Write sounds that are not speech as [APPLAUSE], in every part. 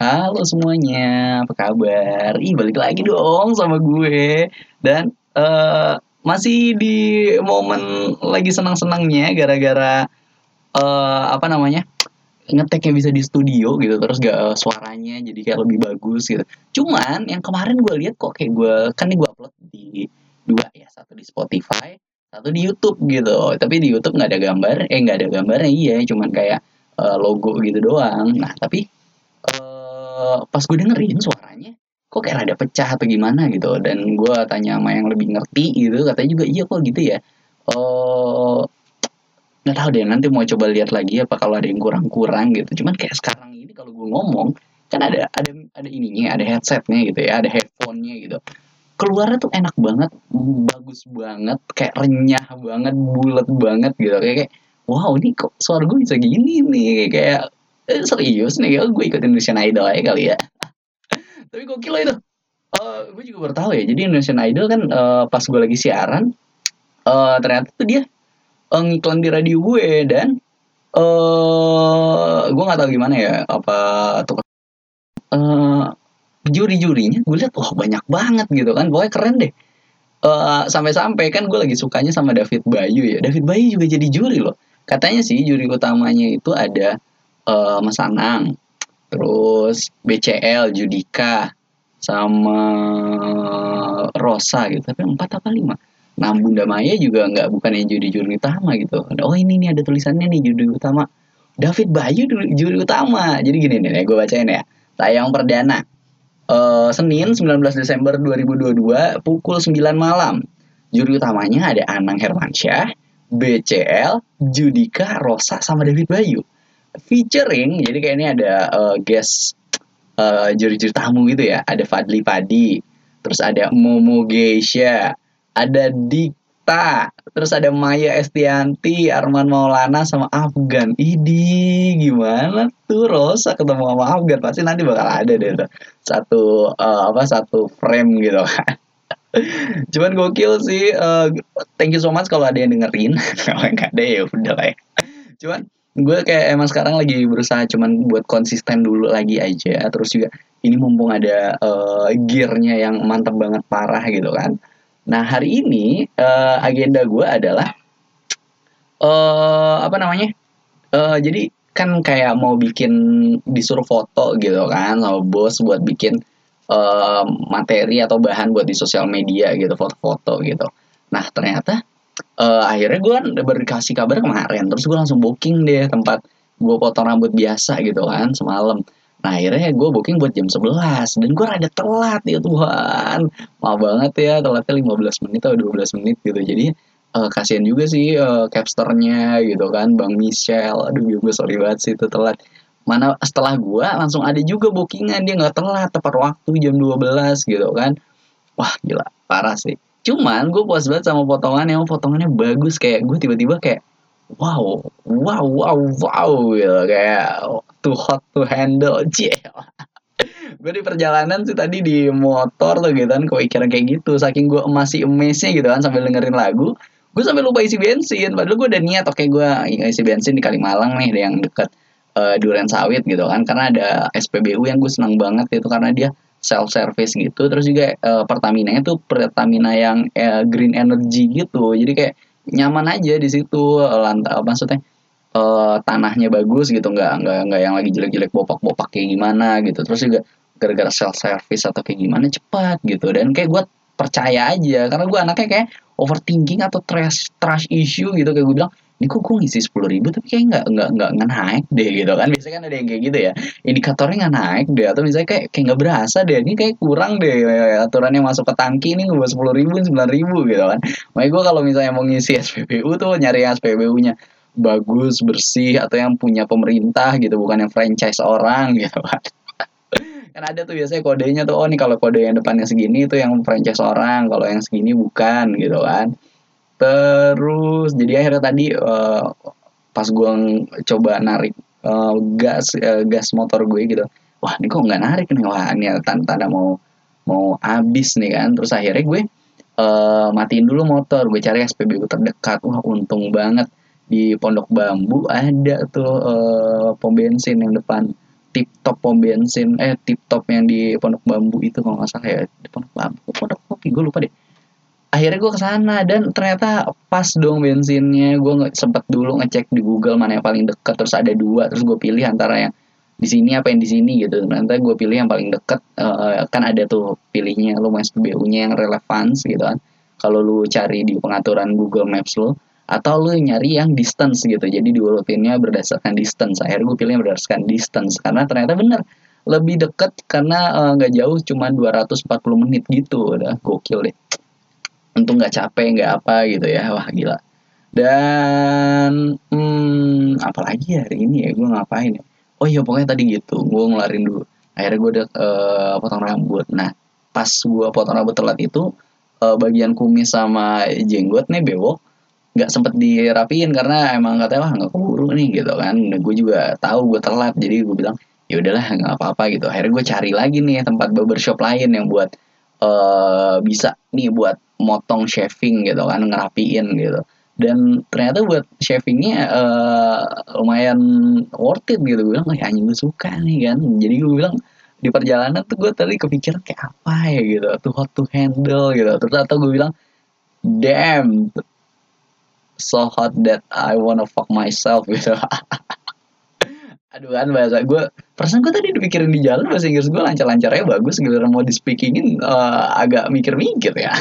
Halo semuanya, apa kabar? Ih, balik lagi dong sama gue. Dan uh, masih di momen lagi senang-senangnya gara-gara uh, apa namanya? ngeteknya bisa di studio gitu terus gak uh, suaranya jadi kayak lebih bagus gitu. Cuman yang kemarin gue lihat kok kayak gue kan nih gue upload di dua ya, satu di Spotify, satu di YouTube gitu. Tapi di YouTube nggak ada gambar, eh nggak ada gambarnya iya, cuman kayak uh, logo gitu doang. Nah tapi pas gue dengerin suaranya kok kayak rada pecah atau gimana? Gitu. Dan gue tanya sama yang lebih ngerti gitu katanya juga iya kok gitu ya? Uh, nggak tahu deh nanti mau coba lihat lagi apa kalau ada yang kurang-kurang gitu. Cuman kayak sekarang ini kalau gue ngomong kan ada ada ada ininya ada headsetnya gitu ya ada headphonenya gitu. Keluarnya tuh enak banget bagus banget kayak renyah banget bulat banget gitu. Kayak, kayak wow ini kok suara gue bisa gini nih? Kayak eh, serius nih ya? Gue ikut Indonesian Idol aja kali ya. Tapi gokil itu. Uh, gue juga baru tahu ya. Jadi Indonesian Idol kan uh, pas gue lagi siaran uh, ternyata tuh dia uh, ngiklan di radio gue dan uh, gue nggak tahu gimana ya apa tuh uh, juri-jurinya gue lihat wah banyak banget gitu kan. Pokoknya keren deh. Uh, sampai-sampai kan gue lagi sukanya sama David Bayu ya. David Bayu juga jadi juri loh. Katanya sih juri utamanya itu ada uh, Mas Anang terus BCL Judika sama Rosa gitu tapi empat apa lima Nah Bunda Maya juga nggak bukan yang juri-juri utama gitu. Oh ini nih ada tulisannya nih juri utama. David Bayu juri utama. Jadi gini nih, gue bacain ya. Tayang perdana. Uh, Senin 19 Desember 2022 pukul 9 malam. Juri utamanya ada Anang Hermansyah, BCL, Judika, Rosa, sama David Bayu. Featuring, jadi kayak ini ada uh, guest uh, juri-juri tamu gitu ya. Ada Fadli Padi, terus ada Momo Geisha, ada Dikta, terus ada Maya Estianti, Arman Maulana sama Afgan. Idi, gimana tuh Rosa ketemu sama Afgan? Pasti nanti bakal ada deh tuh. Satu uh, apa satu frame gitu kan. [LAUGHS] Cuman gokil sih. Uh, thank you so much kalau ada yang dengerin. [LAUGHS] Kalau nggak ada ya udah lah ya. Cuman gue kayak emang sekarang lagi berusaha cuman buat konsisten dulu lagi aja terus juga ini mumpung ada uh, gearnya yang mantep banget parah gitu kan Nah hari ini uh, agenda gue adalah uh, apa namanya? Uh, jadi kan kayak mau bikin disuruh foto gitu kan sama bos buat bikin uh, materi atau bahan buat di sosial media gitu foto-foto gitu. Nah ternyata uh, akhirnya gue baru dikasih kabar kemarin terus gue langsung booking deh tempat gue potong rambut biasa gitu kan semalam Nah akhirnya gue booking buat jam 11 dan gue rada telat ya Tuhan. Maaf banget ya telatnya 15 menit atau 12 menit gitu. Jadi uh, kasihan juga sih uh, capsternya gitu kan Bang Michelle. Aduh gue sorry banget sih itu telat. Mana setelah gue langsung ada juga bookingan dia nggak telat tepat waktu jam 12 gitu kan. Wah gila parah sih. Cuman gue puas banget sama potongannya, potongannya bagus. Kayak gue tiba-tiba kayak wow, wow, wow, wow gitu. Kayak too hot to handle. [LAUGHS] Cie. Gue di perjalanan sih tadi di motor tuh gitu kan kepikiran kayak gitu. Saking gue masih amazed gitu kan sambil dengerin lagu gue sampai lupa isi bensin. Padahal gue udah niat oke gue isi bensin di Kalimalang nih yang deket uh, Duren Sawit gitu kan. Karena ada SPBU yang gue senang banget itu karena dia self service gitu. Terus juga uh, Pertamina itu Pertamina yang uh, green energy gitu. Jadi kayak nyaman aja di situ lantai maksudnya uh, tanahnya bagus gitu. Nggak nggak nggak yang lagi jelek-jelek bopak-bopak kayak gimana gitu. Terus juga gara-gara self service atau kayak gimana cepat gitu. Dan kayak gue percaya aja. Karena gue anaknya kayak overthinking atau trash trash issue gitu. Kayak gue bilang ini kok gue ngisi sepuluh ribu tapi kayak nggak nggak nggak nggak naik deh gitu kan. Biasanya kan ada yang kayak gitu ya. Indikatornya nggak naik deh atau misalnya kayak kayak nggak berasa deh ini kayak kurang deh aturan yang masuk ke tangki ini gue sepuluh ribu sembilan ribu gitu kan. Makanya gue kalau misalnya mau ngisi SPBU tuh nyari SPBU nya bagus bersih atau yang punya pemerintah gitu bukan yang franchise orang [LAUGHS] gitu kan. Kan ada tuh biasanya kodenya tuh oh nih kalau kode yang depannya segini itu yang franchise orang kalau yang segini bukan gitu kan terus jadi akhirnya tadi uh, pas gue coba narik uh, gas uh, gas motor gue gitu. Wah ini kok nggak narik nih? Wah ini tanda-tanda mau mau habis nih kan. Terus akhirnya gue uh, matiin dulu motor. Gue cari SPBU terdekat. Wah untung banget. Di Pondok Bambu ada tuh uh, pom bensin yang depan. Tip top pom bensin eh tip top yang di pondok bambu itu kalau nggak salah ya. Di pondok bambu pondok kopi gue lupa deh akhirnya gue ke sana dan ternyata pas dong bensinnya gue nggak sempet dulu ngecek di Google mana yang paling dekat terus ada dua terus gue pilih antara yang di sini apa yang di sini gitu. Nanti gue pilih yang paling dekat uh, kan ada tuh pilihnya lu mau SPBU-nya yang relevan gitu kan. Kalau lu cari di pengaturan Google Maps lo atau lu nyari yang distance gitu. Jadi diurutinnya berdasarkan distance. Akhirnya gue pilih berdasarkan distance karena ternyata bener lebih deket karena eh, nggak uh, jauh cuma 240 menit gitu. Udah gokil deh untung nggak capek nggak apa gitu ya. Wah gila. Dan hmm, apalagi hari ini ya gue ngapain ya? Oh iya pokoknya tadi gitu gue ngelarin dulu. Akhirnya gue udah uh, potong rambut. Nah pas gue potong rambut telat itu uh, bagian kumis sama jenggot nih bewok nggak sempet dirapiin karena emang katanya wah nggak keburu nih gitu kan. Nah, gue juga tahu gue telat jadi gue bilang ya udahlah nggak apa-apa gitu. Akhirnya gue cari lagi nih tempat barbershop lain yang buat uh, bisa nih buat motong shaving gitu kan ngerapiin gitu. Dan ternyata buat shavingnya uh, lumayan worth it gitu. Gue bilang kayak anjing gue suka nih kan. Jadi gue bilang di perjalanan tuh gue tadi kepikiran kayak apa ya gitu tuh hot to handle gitu. Terus atau gue bilang damn so hot that I wanna fuck myself gitu [LAUGHS] aduh kan bahasa gue perasaan gue tadi dipikirin di jalan bahasa Inggris gue lancar-lancarnya bagus gitu mau di speakingin uh, agak mikir-mikir ya.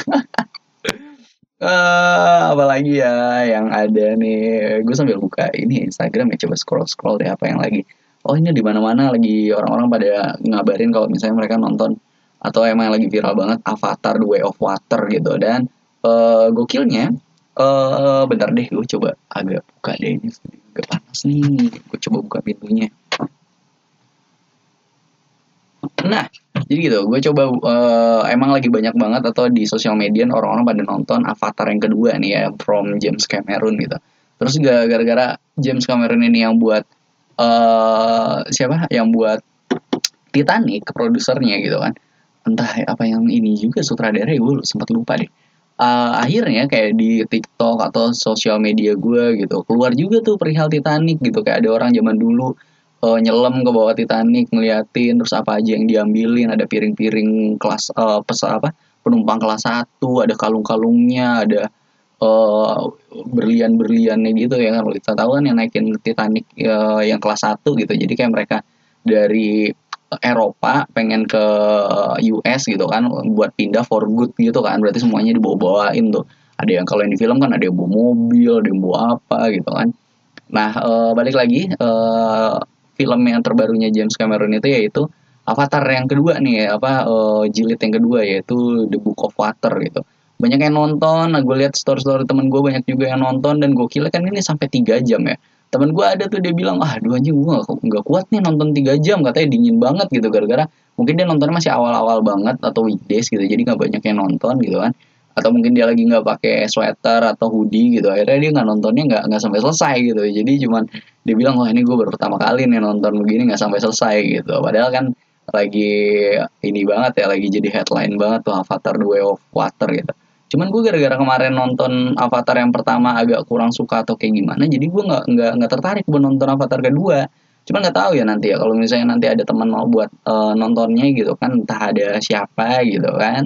Uh, [LAUGHS] apalagi ya yang ada nih gue sambil buka ini Instagram ya coba scroll scroll deh apa yang lagi. Oh ini di mana mana lagi orang-orang pada ngabarin kalau misalnya mereka nonton atau emang lagi viral banget Avatar The Way of Water gitu. Dan uh, gokilnya uh, bentar deh gue coba agak buka deh ini. Agak panas nih. Gue coba buka pintunya. Nah jadi gitu. Gue coba uh, emang lagi banyak banget atau di sosial media orang-orang pada nonton Avatar yang kedua nih ya from James Cameron gitu. Terus gara-gara James Cameron ini yang buat uh, siapa? Yang buat Titanic produsernya gitu kan. Entah apa yang ini juga sutradara gue sempat lupa deh uh, akhirnya kayak di TikTok atau sosial media gue gitu keluar juga tuh perihal Titanic gitu. Kayak ada orang zaman dulu uh, nyelam ke bawah Titanic ngeliatin terus apa aja yang diambilin. Ada piring-piring kelas uh, pesa apa penumpang kelas satu ada kalung-kalungnya ada berlian-berliannya gitu ya kan kita tahu kan yang naikin Titanic uh, yang kelas satu gitu. Jadi kayak mereka dari Eropa pengen ke US gitu kan buat pindah for good gitu kan. Berarti semuanya dibawa-bawain tuh. Ada yang kalau yang di film kan ada yang bawa mobil ada yang bawa apa gitu kan. Nah e, balik lagi e, film yang terbarunya James Cameron itu yaitu Avatar yang kedua nih apa e, jilid yang kedua yaitu The Book of Water gitu. Banyak yang nonton nah gue lihat story-story temen gue banyak juga yang nonton dan gue kira kan ini sampai tiga jam ya temen gue ada tuh dia bilang ah dua anjing gue nggak kuat nih nonton tiga jam katanya dingin banget gitu gara-gara mungkin dia nontonnya masih awal-awal banget atau weekdays gitu jadi nggak banyak yang nonton gitu kan. Atau mungkin dia lagi nggak pakai sweater atau hoodie gitu akhirnya dia nggak nontonnya nggak nggak sampai selesai gitu. Jadi cuman dia bilang wah ini gue baru pertama kali nih nonton begini nggak sampai selesai gitu. Padahal kan lagi ini banget ya lagi jadi headline banget tuh Avatar The Way of Water gitu cuman gue gara-gara kemarin nonton Avatar yang pertama agak kurang suka atau kayak gimana jadi gue nggak nggak nggak tertarik buat nonton Avatar kedua. Cuman nggak tahu ya nanti ya kalau misalnya nanti ada teman mau buat uh, nontonnya gitu kan entah ada siapa gitu kan.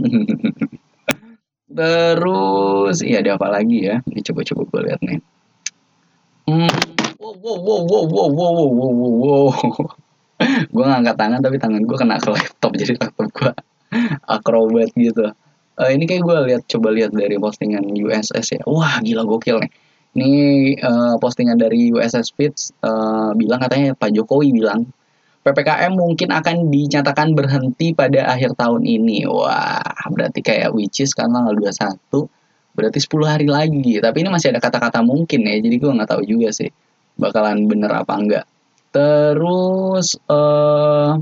[LAUGHS] Terus iya ada apa lagi ya? Ini coba-coba gue lihat nih. Hmm. wow wow wow wow wow wow wow wow wow [LAUGHS] gue ngangkat tangan tapi tangan gue kena ke laptop [LAUGHS] jadi laptop gue akrobat gitu uh, ini kayak gue lihat coba lihat dari postingan USS ya wah gila gokil nih ini uh, postingan dari USS Fitz uh, bilang katanya Pak Jokowi bilang PPKM mungkin akan dinyatakan berhenti pada akhir tahun ini. Wah, berarti kayak which is kan tanggal 21, berarti 10 hari lagi. Tapi ini masih ada kata-kata mungkin ya, jadi gue nggak tahu juga sih bakalan bener apa enggak. Terus uh,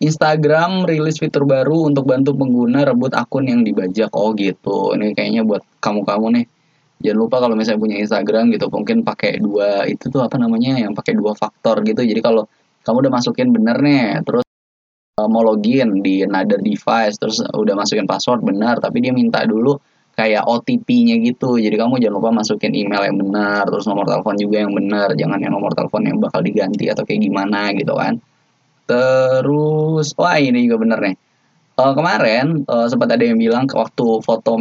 Instagram rilis fitur baru untuk bantu pengguna rebut akun yang dibajak. Oh gitu. Ini kayaknya buat kamu-kamu nih. Jangan lupa kalau misalnya punya Instagram gitu, mungkin pakai dua itu tuh apa namanya yang pakai dua faktor gitu. Jadi kalau kamu udah masukin bener nih, terus uh, mau login di another device, terus udah masukin password benar, tapi dia minta dulu kayak OTP-nya gitu. Jadi kamu jangan lupa masukin email yang benar, terus nomor telepon juga yang benar, jangan yang nomor telepon yang bakal diganti atau kayak gimana gitu kan terus wah ini juga bener nih. Uh, kemarin uh, sempat ada yang bilang waktu foto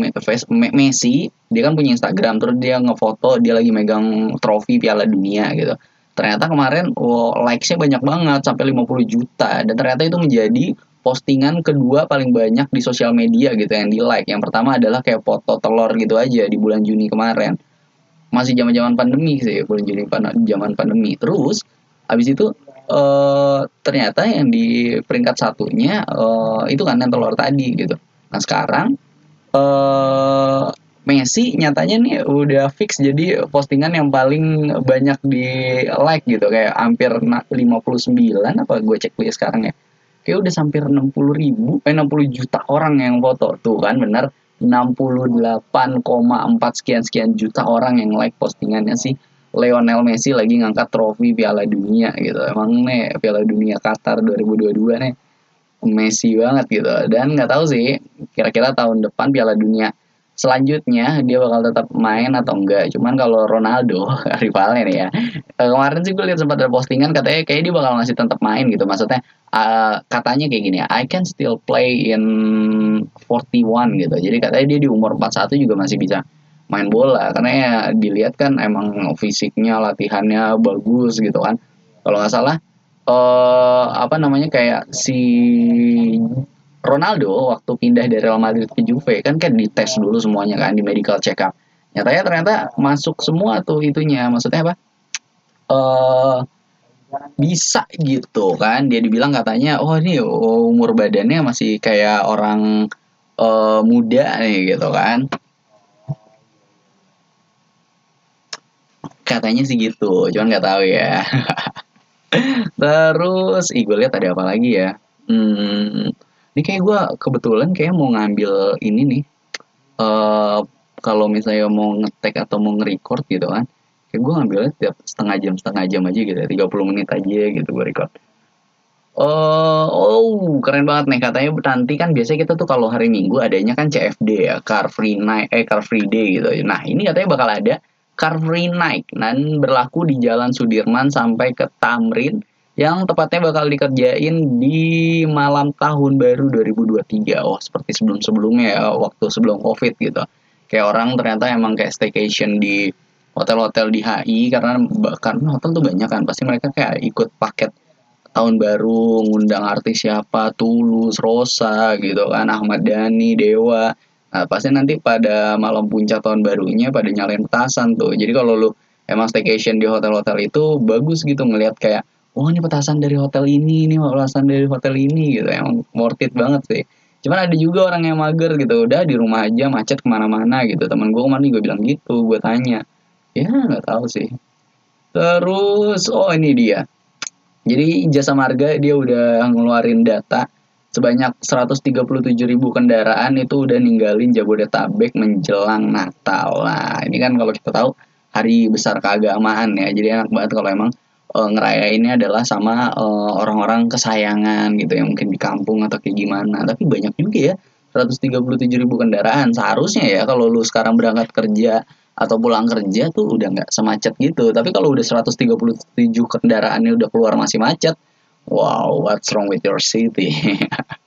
Messi dia kan punya Instagram terus dia ngefoto dia lagi megang trofi Piala Dunia gitu. Ternyata kemarin oh, likesnya banyak banget sampai 50 juta. Dan ternyata itu menjadi postingan kedua paling banyak di sosial media gitu yang di like yang pertama adalah kayak foto telur gitu aja di bulan Juni kemarin. Masih zaman zaman pandemi sih bulan Juni zaman pandemi. Terus habis itu uh, ternyata yang di peringkat satunya uh, itu kan yang telur tadi gitu. Nah sekarang uh, Messi nyatanya nih udah fix jadi postingan yang paling banyak di like gitu. Kayak hampir 59 apa gue cek dulu sekarang ya. Kayak udah hampir 60 ribu eh 60 juta orang yang foto. Tuh kan bener? 68,4 sekian sekian juta orang yang like postingannya sih Lionel Messi lagi ngangkat trofi Piala Dunia gitu. Emang nih Piala Dunia Qatar 2022 nih Messi banget gitu. Dan nggak tahu sih kira-kira tahun depan Piala Dunia selanjutnya dia bakal tetap main atau enggak. Cuman kalau Ronaldo [LAUGHS] rivalnya nih ya. Kemarin sih gue lihat sempat ada postingan katanya kayak dia bakal masih tetap main gitu. Maksudnya uh, katanya kayak gini, I can still play in 41 gitu. Jadi katanya dia di umur 41 juga masih bisa main bola. Karena ya dilihat kan emang fisiknya latihannya bagus gitu kan. Kalau nggak salah eh, apa namanya kayak si Ronaldo waktu pindah dari Real Madrid ke Juve kan kan dites dulu semuanya kan di medical check up nyatanya ternyata masuk semua tuh itunya. Maksudnya apa? Eh bisa gitu kan. Dia dibilang katanya oh ini umur badannya masih kayak orang uh, muda nih gitu kan katanya sih gitu cuman nggak tahu ya. [LAUGHS] Terus ih gue lihat ada apa lagi ya? Hmm, ini kayak gue kebetulan kayak mau ngambil ini nih. Uh, kalau misalnya mau ngetek atau mau nge-record gitu kan kayak gue ngambilnya tiap setengah jam setengah jam aja gitu ya 30 menit aja gitu gue record. Uh, oh, keren banget nih katanya nanti kan biasanya kita tuh kalau hari Minggu adanya kan CFD ya, Car Free Night, eh Car Free Day gitu. Nah ini katanya bakal ada Car Free Night dan berlaku di Jalan Sudirman sampai ke Tamrin yang tepatnya bakal dikerjain di malam tahun baru 2023. Oh, seperti sebelum-sebelumnya ya, waktu sebelum Covid gitu. Kayak orang ternyata emang kayak staycation di hotel-hotel di HI karena karena hotel tuh banyak kan pasti mereka kayak ikut paket tahun baru ngundang artis siapa Tulus Rosa gitu kan Ahmad Dhani Dewa Nah, pasti nanti pada malam puncak tahun barunya pada nyalain petasan tuh. Jadi kalau lu emang staycation di hotel-hotel itu bagus gitu ngelihat kayak oh ini petasan dari hotel ini, ini petasan dari hotel ini gitu. Yang worth it banget sih. Cuman ada juga orang yang mager gitu, udah di rumah aja macet ke mana-mana gitu. Temen gue kemarin juga bilang gitu, gue tanya. Ya nggak tahu sih. Terus, oh ini dia. Jadi jasa marga dia udah ngeluarin data sebanyak 137 ribu kendaraan itu udah ninggalin Jabodetabek menjelang Natal. Nah, ini kan kalau kita tahu hari besar keagamaan ya. Jadi enak banget kalau emang e, ngerayainnya adalah sama orang orang-orang kesayangan gitu ya mungkin di kampung atau kayak gimana. Tapi banyak juga ya 137 ribu kendaraan. Seharusnya ya kalau lu sekarang berangkat kerja atau pulang kerja tuh udah nggak semacet gitu. Tapi kalau udah 137 kendaraannya udah keluar masih macet, Wow, what's wrong with your city?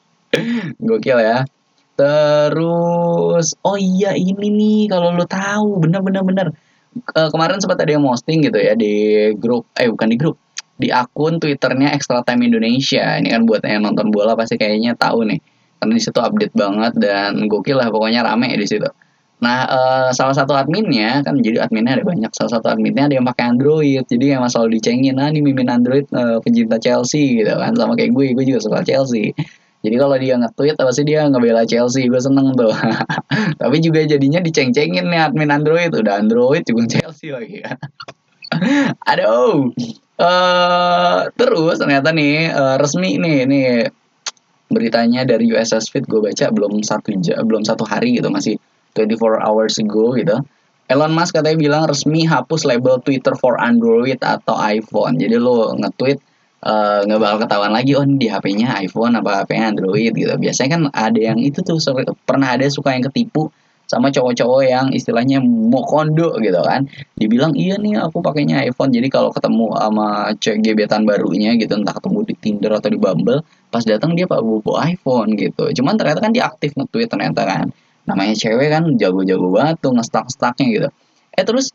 [LAUGHS] Gokil ya. Terus, oh iya ini nih kalau lo tahu, bener-bener bener. Uh, kemarin sempat ada yang posting gitu ya di grup, eh bukan di grup, di akun Twitternya Extra Time Indonesia. Ini kan buat yang nonton bola pasti kayaknya tahu nih, karena di situ update banget dan gokil lah pokoknya rame di situ. Nah, uh, salah satu adminnya kan jadi adminnya ada banyak. Salah satu adminnya ada yang pakai Android. Jadi yang selalu dicengin, nah ini mimin Android uh, pencinta Chelsea gitu kan. Sama kayak gue, gue juga suka Chelsea. Jadi kalau dia nge-tweet pasti dia ngebela Chelsea, gue seneng tuh. [LAUGHS] Tapi juga jadinya diceng-cengin nih admin Android, udah Android juga Chelsea lagi kan. [LAUGHS] Aduh. Uh, terus ternyata nih uh, resmi nih nih beritanya dari USS Fit gue baca belum satu jam, belum satu hari gitu masih 24 hours ago gitu. Elon Musk katanya bilang resmi hapus label Twitter for Android atau iPhone. Jadi lo nge-tweet uh, nggak bakal ketahuan lagi oh di HP-nya iPhone apa HP-nya Android gitu. Biasanya kan ada yang itu tuh pernah ada suka yang ketipu sama cowok-cowok yang istilahnya mau kondo gitu kan dibilang iya nih aku pakainya iPhone jadi kalau ketemu sama cewek gebetan barunya gitu entah ketemu di Tinder atau di Bumble pas datang dia pak bawa iPhone gitu cuman ternyata kan dia aktif nge-tweet ternyata kan namanya cewek kan jago-jago banget tuh nge-stack-stacknya gitu eh terus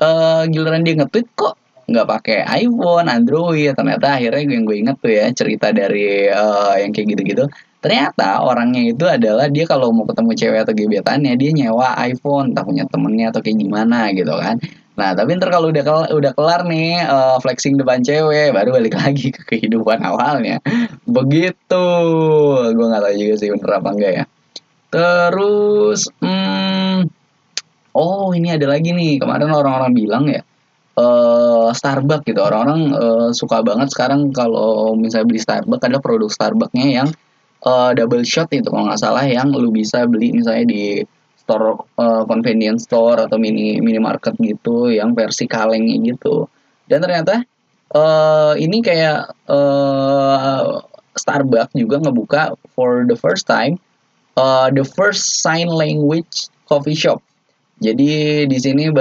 uh, giliran dia nge-tweet kok nggak pakai iPhone, Android. Ternyata akhirnya yang gue inget tuh ya cerita dari uh, yang kayak gitu-gitu. Ternyata orangnya itu adalah dia kalau mau ketemu cewek atau gebetannya dia nyewa iPhone, tak punya temennya atau kayak gimana gitu kan. Nah tapi ntar kalau udah kelar, udah kelar nih uh, flexing depan cewek, baru balik lagi ke kehidupan awalnya. Begitu, gue nggak tahu juga sih bener apa enggak ya. Terus, hmm, oh ini ada lagi nih. Kemarin orang-orang bilang ya uh, Starbucks gitu. Orang-orang uh, suka banget sekarang kalau misalnya beli Starbucks ada produk Starbucksnya yang uh, double shot itu kalau nggak salah yang lu bisa beli misalnya di store uh, convenience store atau mini minimarket gitu yang versi kalengnya gitu. Dan ternyata uh, ini kayak uh, Starbucks juga ngebuka for the first time uh, the first sign language coffee shop jadi di sini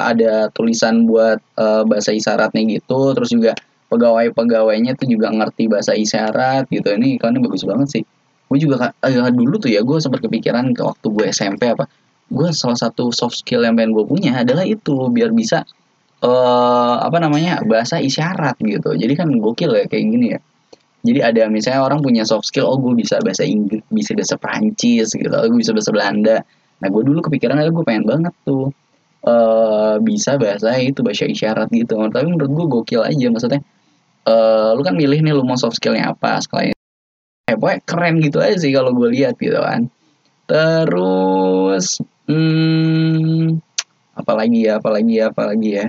ada tulisan buat uh, bahasa isyaratnya gitu, terus juga pegawai-pegawainya tuh juga ngerti bahasa isyarat gitu. Ini iklannya bagus banget sih. Gue juga uh, dulu tuh ya gue sempat kepikiran ke waktu gue SMP apa. Gue salah satu soft skill yang pengen gue punya adalah itu biar bisa uh, apa namanya bahasa isyarat gitu. Jadi kan gokil ya kayak gini ya. Jadi ada misalnya orang punya soft skill, oh gue bisa bahasa Inggris, bisa bahasa Prancis gitu, gue bisa bahasa Belanda Nah gue dulu kepikiran gue pengen banget tuh uh, bisa bahasa itu bahasa isyarat gitu. Tapi menurut gue gokil aja maksudnya. Uh, lu kan milih nih lu mau soft skillnya apa sekalian. Eh pokoknya keren gitu aja sih kalau gue lihat gitu kan. Terus, hmm, apalagi ya, apalagi ya, apalagi ya.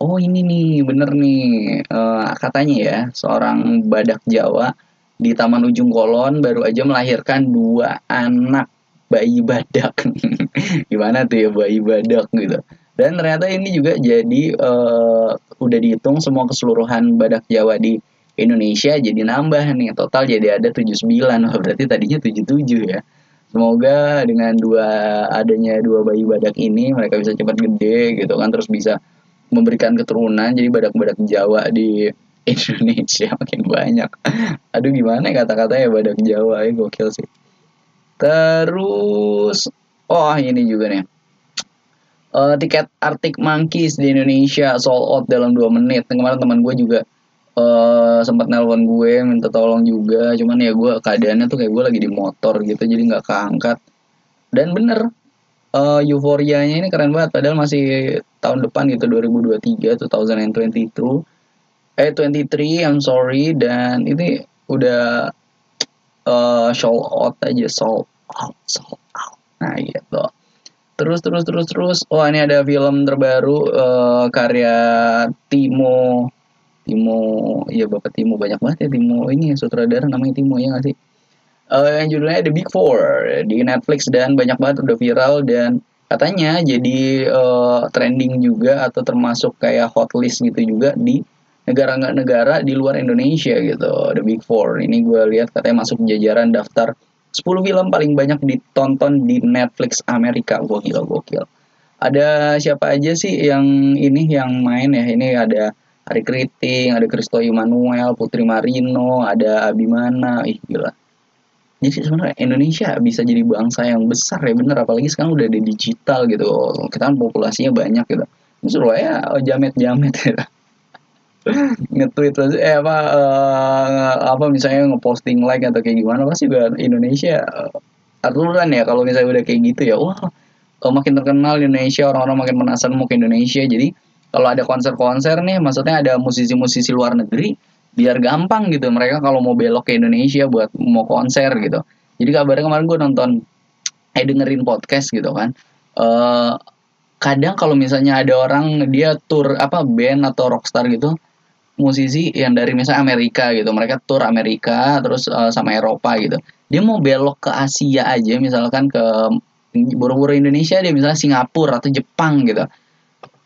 Oh ini nih, bener nih, uh, katanya ya, seorang badak Jawa di Taman Ujung Kolon baru aja melahirkan dua anak bayi badak. [LAUGHS] Gimana tuh ya bayi badak gitu. Dan ternyata ini juga jadi uh, udah dihitung semua keseluruhan badak Jawa di Indonesia jadi nambah nih. Total jadi ada 79 Wah, berarti tadinya 77 ya. Semoga dengan dua adanya dua bayi badak ini mereka bisa cepat gede gitu kan terus bisa memberikan keturunan jadi badak-badak Jawa di [LAUGHS] Indonesia makin banyak aduh gimana ya kata-kata ya badak Jawa ya gokil sih Terus, oh ini juga nih. Uh, tiket Arctic Monkeys di Indonesia sold out dalam 2 menit. Kemarin teman gue juga uh, sempat nelpon gue minta tolong juga. Cuman ya gue keadaannya tuh kayak gue lagi di motor gitu, jadi nggak keangkat. Dan bener, uh, euforianya ini keren banget. Padahal masih tahun depan gitu 2023, 2022. Eh 23, I'm sorry. Dan ini udah uh, sold out aja sold out sold out. Nah gitu. Terus terus terus terus. Oh ini ada film terbaru uh, karya Timo Timo ya bapak Timo. Banyak banget ya Timo. Ini sutradara namanya Timo ya nggak sih? Uh, yang judulnya The Big Four di Netflix dan banyak banget udah viral dan katanya jadi uh, trending juga atau termasuk kayak hot list gitu juga di negara nggak negara di luar Indonesia gitu The Big Four. Ini gue lihat katanya masuk jajaran daftar 10 film paling banyak ditonton di Netflix Amerika. Gokil gokil. Ada siapa aja sih yang ini yang main ya? Ini ada Ari Kriting ada Kristo Immanuel Putri Marino ada Abimana. Ih gila jadi sebenarnya Indonesia bisa jadi bangsa yang besar ya bener. Apalagi sekarang udah ada digital gitu. Kita kan populasinya banyak gitu. Suruh ya jamet-jamet gitu [LAUGHS] nge-tweet eh apa uh, apa misalnya ngeposting like atau kayak gimana pasti juga Indonesia uh, aturan ya. Kalau misalnya udah kayak gitu ya wah uh, makin terkenal Indonesia orang-orang makin penasaran mau ke Indonesia. Jadi kalau ada konser-konser nih maksudnya ada musisi-musisi luar negeri biar gampang gitu. Mereka kalau mau belok ke Indonesia buat mau konser gitu. Jadi kabarnya kemarin gue nonton eh dengerin podcast gitu kan. Uh, kadang kalau misalnya ada orang dia tour apa band atau rockstar gitu musisi yang dari misalnya Amerika gitu. Mereka tour Amerika terus uh, sama Eropa gitu. Dia mau belok ke Asia aja misalkan ke buru-buru Indonesia dia misalnya Singapura atau Jepang gitu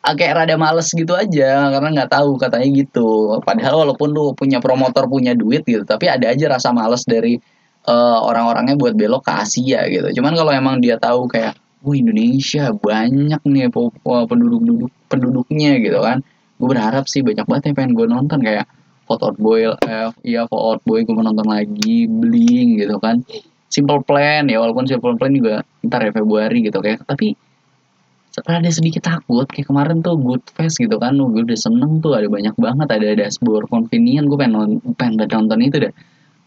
kayak rada males gitu aja karena nggak tahu katanya gitu padahal walaupun lu punya promotor punya duit gitu tapi ada aja rasa males dari uh, orang-orangnya buat belok ke Asia gitu. Cuman kalau emang dia tahu kayak, wah Indonesia banyak nih penduduk-penduduk penduduknya gitu kan. Gue berharap sih banyak banget yang pengen gue nonton kayak Fall Out Boy, eh, iya Fall Out Boy gue nonton lagi, Bling gitu kan. Simple Plan ya walaupun Simple Plan juga ntar ya Februari gitu kayak tapi ada sedikit takut kayak kemarin tuh good face gitu kan gue udah seneng tuh ada banyak banget ada dashboard convenient gue pengen pengen nonton itu deh.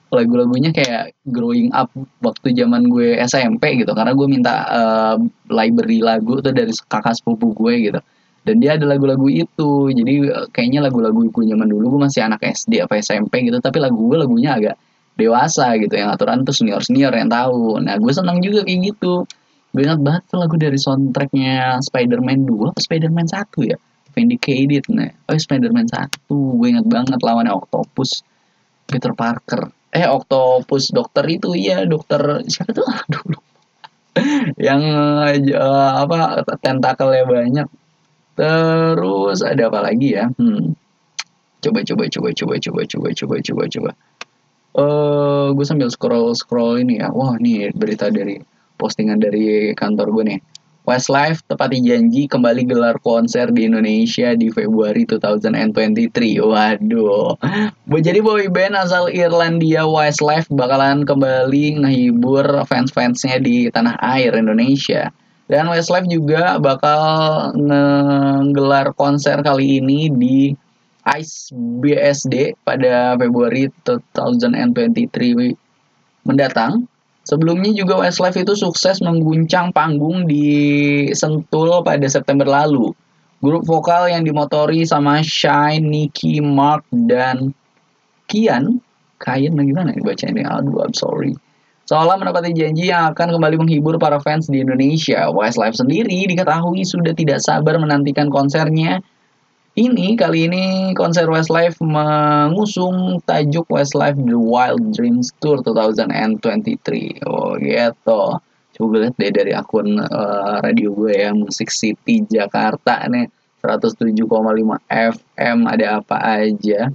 Lagu-lagunya kayak growing up waktu zaman gue SMP gitu karena gue minta uh, library lagu tuh dari kakak sepupu gue gitu. Dan dia ada lagu-lagu itu jadi uh, kayaknya lagu-lagu gue zaman dulu gue masih anak SD apa SMP gitu tapi lagu gue lagunya agak dewasa gitu yang aturan tuh senior senior yang tahu. Nah gue senang juga kayak gitu gue ingat banget tuh lagu dari soundtracknya Spider-Man 2 atau Spider-Man 1 ya? Vindicated nah. Oh Spider-Man 1 gue ingat banget lawannya Octopus Peter Parker. Eh Octopus dokter itu iya dokter. Siapa tuh? [LAUGHS] Aduh. Yang uh, apa tentakelnya banyak. Terus ada apa lagi ya? Hmm. coba coba coba coba coba coba coba coba coba. Eh uh, gue sambil scroll scroll ini ya. Wah nih berita dari postingan dari kantor gue nih Westlife tepati janji kembali gelar konser di Indonesia di Februari 2023. Waduh. Jadi boy band asal Irlandia Westlife bakalan kembali ngehibur fans-fansnya di tanah air Indonesia. Dan Westlife juga bakal ngegelar konser kali ini di Ice BSD pada Februari 2023 mendatang Sebelumnya juga Westlife itu sukses mengguncang panggung di Sentul pada September lalu. Grup vokal yang dimotori sama Shine, Nicky, Mark, dan Kian. Kian gimana nih baca ini? Aduh, I'm sorry. Seolah mendapati janji yang akan kembali menghibur para fans di Indonesia. Westlife sendiri diketahui sudah tidak sabar menantikan konsernya ini kali ini konser Westlife mengusung tajuk Westlife The Wild Dreams Tour 2023. Oh gitu. Coba lihat deh dari akun uh, radio gue ya Musik City Jakarta nih 107,5 FM ada apa aja.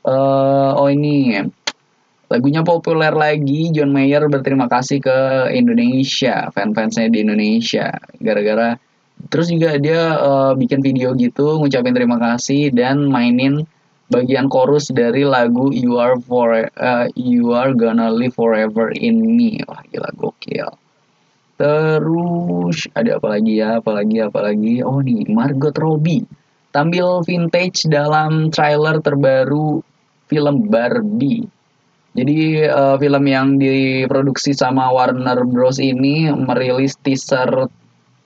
Uh, oh ini lagunya populer lagi John Mayer berterima kasih ke Indonesia fan-fansnya di Indonesia gara-gara terus juga dia uh, bikin video gitu ngucapin terima kasih dan mainin bagian chorus dari lagu You Are For uh, You Are Gonna Live Forever in Me. Wah gila gokil. Terus ada apa lagi ya apa lagi apa lagi? Oh nih Margot Robbie. Tampil vintage dalam trailer terbaru film Barbie. Jadi uh, film yang diproduksi sama Warner Bros. ini merilis teaser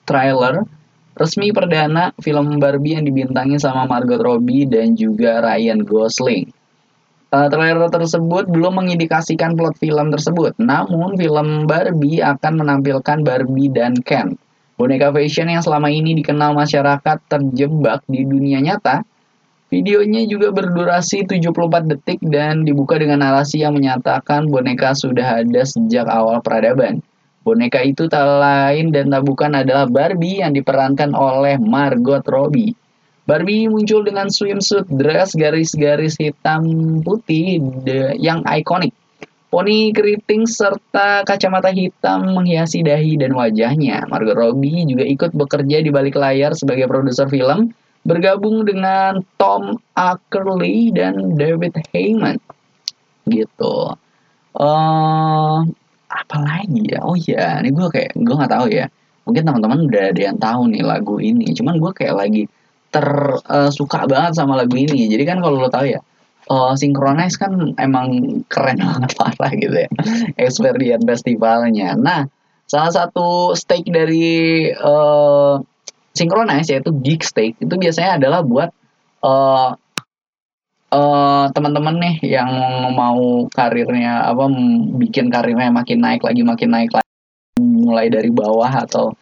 trailer resmi perdana film Barbie yang dibintangi sama Margot Robbie dan juga Ryan Gosling. Uh, trailer tersebut belum mengindikasikan plot film tersebut, namun film Barbie akan menampilkan Barbie dan Ken. Boneka fashion yang selama ini dikenal masyarakat terjebak di dunia nyata. Videonya juga berdurasi 74 detik dan dibuka dengan narasi yang menyatakan boneka sudah ada sejak awal peradaban. Boneka itu tak lain dan tak bukan adalah Barbie yang diperankan oleh Margot Robbie. Barbie muncul dengan swimsuit dress garis-garis hitam putih yang ikonik. Poni keriting serta kacamata hitam menghiasi dahi dan wajahnya. Margot Robbie juga ikut bekerja di balik layar sebagai produser film, bergabung dengan Tom Ackerley dan David Heyman. Gitu. Uh, apa lagi ya? Oh iya ini gue kayak gue nggak tahu ya. Mungkin teman-teman udah ada yang tahu nih lagu ini. Cuman gue kayak lagi tersuka eh, uh, banget sama lagu ini. Jadi kan kalau lo tahu ya uh, Synchronize kan emang keren [LAUGHS] banget parah gitu ya experience festivalnya. Nah salah satu stake dari uh, Synchronize yaitu Geek Stake itu biasanya adalah buat uh, uh, teman-teman nih yang mau karirnya apa bikin karirnya makin naik lagi makin naik lagi mulai dari bawah atau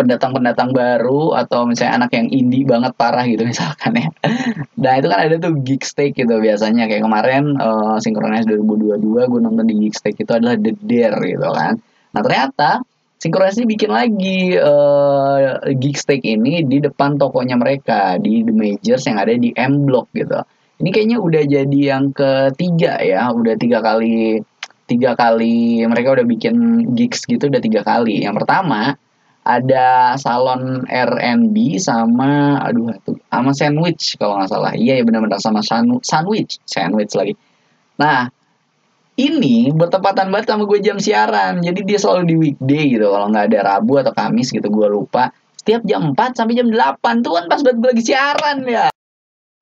pendatang-pendatang baru atau misalnya anak yang indie banget parah gitu [LAUGHS] misalkan ya. Nah itu kan ada tuh gig stake gitu biasanya kayak kemarin uh, Synchronize 2022 gue nonton di gig stake itu adalah The Dare gitu kan. Nah ternyata Synchronize bikin lagi uh, gig stake ini di depan tokonya mereka di The Majors yang ada di M Block gitu. Ini kayaknya udah jadi yang ketiga ya, udah tiga kali tiga kali mereka udah bikin gigs gitu udah tiga kali. Yang pertama ada salon R&B sama aduh itu sama sandwich kalau nggak salah. Iya ya benar-benar sama sandwich sandwich lagi. Nah ini bertepatan banget sama gue jam siaran. Jadi dia selalu di weekday gitu kalau nggak ada Rabu atau Kamis gitu gue lupa. Setiap jam 4 sampai jam 8 tuh kan pas banget gue lagi siaran ya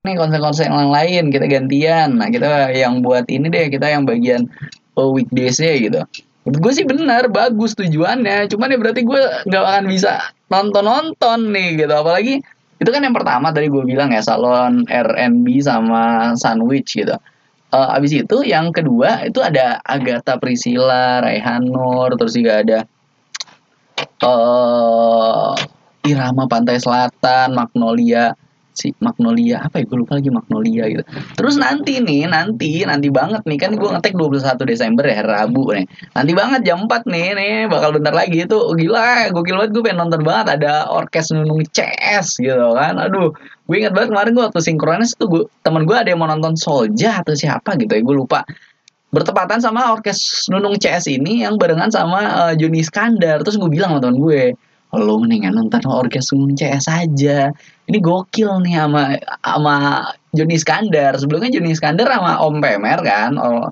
nih konser-konser yang lain kita gantian. Nah kita yang buat ini deh kita yang bagian oh, weekdaysnya gitu. Menurut gue sih benar bagus tujuannya. Cuman ya berarti gue nggak akan bisa nonton nonton nih gitu. Apalagi itu kan yang pertama tadi gue bilang ya salon R&B sama sandwich gitu. Uh, abis itu yang kedua itu ada Agatha Priscilla Raihan Nur terus juga ada uh, Irama Pantai Selatan Magnolia si Magnolia. Apa ya? Gue lupa lagi Magnolia gitu. Terus nanti nih nanti nanti banget nih. Kan gue ngetek 21 Desember ya Rabu nih. Nanti banget jam 4 nih nih. Bakal bentar lagi itu. Gila gue banget. Gue pengen nonton banget. Ada orkes nunung CS gitu kan. Aduh gue ingat banget kemarin gue waktu sinkronis tuh gue temen gue ada yang mau nonton Solja atau siapa gitu ya. Gue lupa. Bertepatan sama orkes Nunung CS ini yang barengan sama uh, Juni Iskandar. Terus gue bilang sama temen gue lo mendingan nonton orkes Nunung CS aja. Ini gokil nih sama sama Joni Iskandar. Sebelumnya Joni Iskandar sama Om Pemer kan or,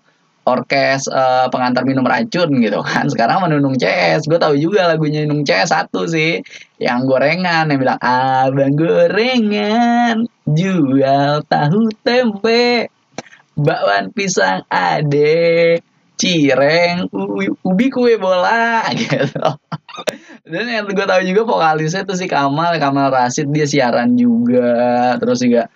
orkes uh, pengantar minum racun gitu kan. [LAUGHS] Sekarang menunung CS gue tahu juga lagunya Nunung CS satu sih. Yang gorengan yang bilang abang gorengan jual tahu tempe bakwan pisang ade cireng ubi kue bola [LAUGHS] gitu. Dan yang gue tahu juga vokalisnya itu si Kamal Kamal Rasid dia siaran juga. Terus juga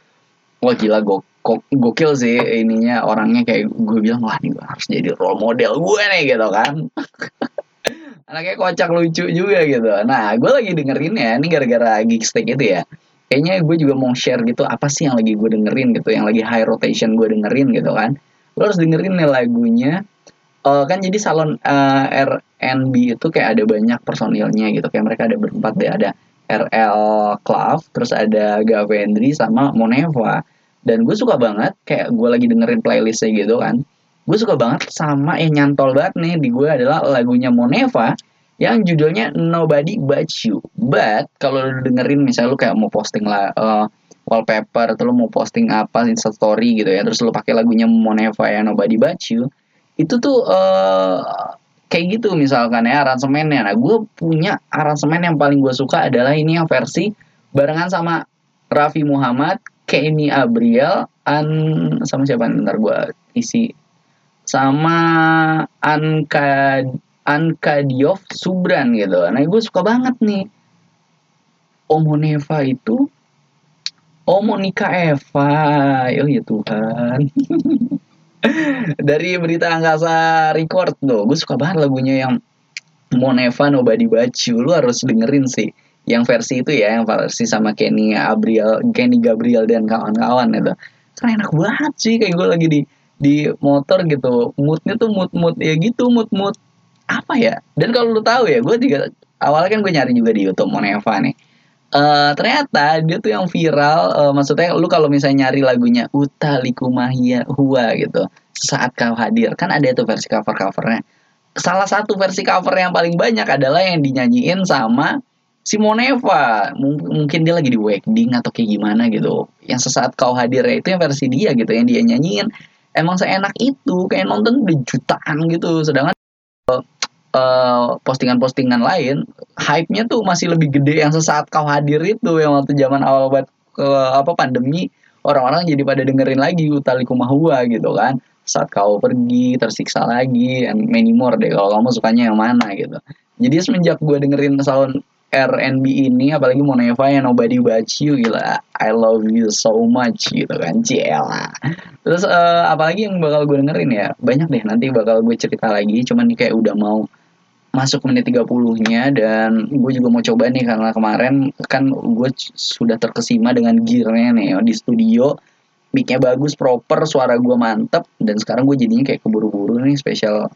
wah gila go, go, gokil sih ininya orangnya kayak gue bilang wah ini gue harus jadi role model gue nih gitu kan. [LAUGHS] Anaknya kocak lucu juga gitu. Nah gue lagi dengerin ya ini gara-gara Geekstick itu ya. Kayaknya gue juga mau share gitu apa sih yang lagi gue dengerin gitu yang lagi high rotation gue dengerin gitu kan. Lo harus dengerin nih lagunya uh, kan jadi salon uh, R&B itu kayak ada banyak personilnya gitu. Kayak mereka ada berempat deh. Ada RL Club terus ada Gavendri sama Moneva. Dan gue suka banget kayak gue lagi dengerin playlistnya gitu kan. Gue suka banget sama yang nyantol banget nih di gue adalah lagunya Moneva yang judulnya Nobody But You. But kalau lu dengerin misalnya lu kayak mau posting lah uh, wallpaper atau lu mau posting apa insta story gitu ya terus lu pakai lagunya Moneva ya Nobody But You itu tuh uh, kayak gitu misalkan ya aransemennya. Nah gue punya aransemen yang paling gue suka adalah ini yang versi barengan sama Raffi Muhammad, Kenny Abriel, An sama siapa ntar gue isi sama Anka Anka Diov Subran gitu. Nah gue suka banget nih. Omoneva itu Omonika Eva, oh ya Tuhan. [LAUGHS] dari berita angkasa record tuh gue suka banget lagunya yang Moneva Nobody Bacu lu harus dengerin sih yang versi itu ya yang versi sama Kenny Gabriel Kenny Gabriel dan kawan-kawan itu. Karena enak banget sih kayak gue lagi di di motor gitu. Moodnya tuh mood mood ya gitu mood mood apa ya? Dan kalau lu tahu ya gue juga awalnya kan gue nyari juga di YouTube Moneva nih Uh, ternyata dia tuh yang viral uh, maksudnya lu kalau misalnya nyari lagunya Utaliku Mahia Hua gitu saat kau hadir kan ada tuh versi cover covernya salah satu versi cover yang paling banyak adalah yang dinyanyiin sama Simoneva mungkin dia lagi di wedding atau kayak gimana gitu. Yang sesaat kau hadir itu yang versi dia gitu yang dia nyanyiin. Emang seenak itu kayak nonton udah jutaan gitu. Sedangkan uh, postingan-postingan lain hype-nya tuh masih lebih gede yang sesaat kau hadir itu yang waktu zaman awal buat ke apa pandemi orang-orang jadi pada dengerin lagi Utaliku Mahua gitu kan. Saat kau pergi tersiksa lagi and many more deh kalau kamu sukanya yang mana gitu. Jadi semenjak gue dengerin sound R&B ini apalagi Moneva yang Nobody But You gila I love you so much gitu kan Ciela terus uh, apalagi yang bakal gue dengerin ya banyak deh nanti bakal gue cerita lagi cuman nih kayak udah mau masuk menit 30-nya dan gue juga mau coba nih karena kemarin kan gue sudah terkesima dengan gearnya nih di studio. Mic bagus proper suara gue mantep dan sekarang gue jadinya kayak keburu-buru nih spesial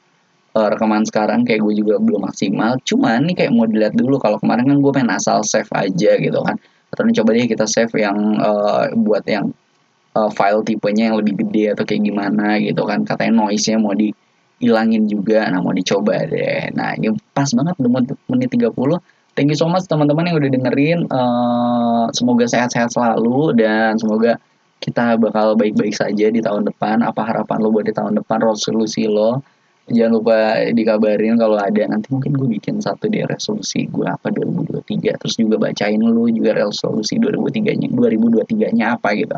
uh, rekaman sekarang kayak gue juga belum maksimal. Cuman nih kayak mau dilihat dulu kalau kemarin kan gue pengen asal save aja gitu kan. Atau coba deh kita save yang uh, buat yang uh, file tipenya yang lebih gede atau kayak gimana gitu kan. Katanya noise nya mau di hilangin juga. Nah mau dicoba deh. Nah ini pas banget menit 30 thank you so much teman-teman yang udah dengerin. Uh, semoga sehat-sehat selalu dan semoga kita bakal baik-baik saja di tahun depan. Apa harapan lo buat di tahun depan resolusi lo? Jangan lupa dikabarin kalau ada nanti mungkin gue bikin satu deh resolusi gue apa 2023 terus juga bacain lu juga resolusi 2023 nya 2023 nya apa gitu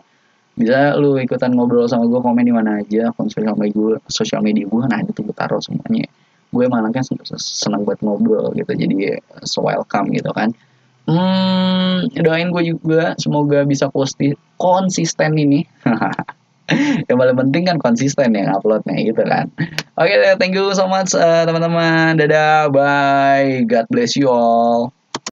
bisa lu ikutan ngobrol sama gue komen di mana aja akun sosial media gue sosial media gue nah itu gue taruh semuanya. Gue malah kan senang buat ngobrol gitu jadi so welcome gitu kan. Hmm doain gue juga semoga bisa posti konsisten ini. [LAUGHS] Yang paling penting kan konsisten ya uploadnya gitu kan. Oke okay, thank you so much uh, teman-teman. Dadah bye. God bless you all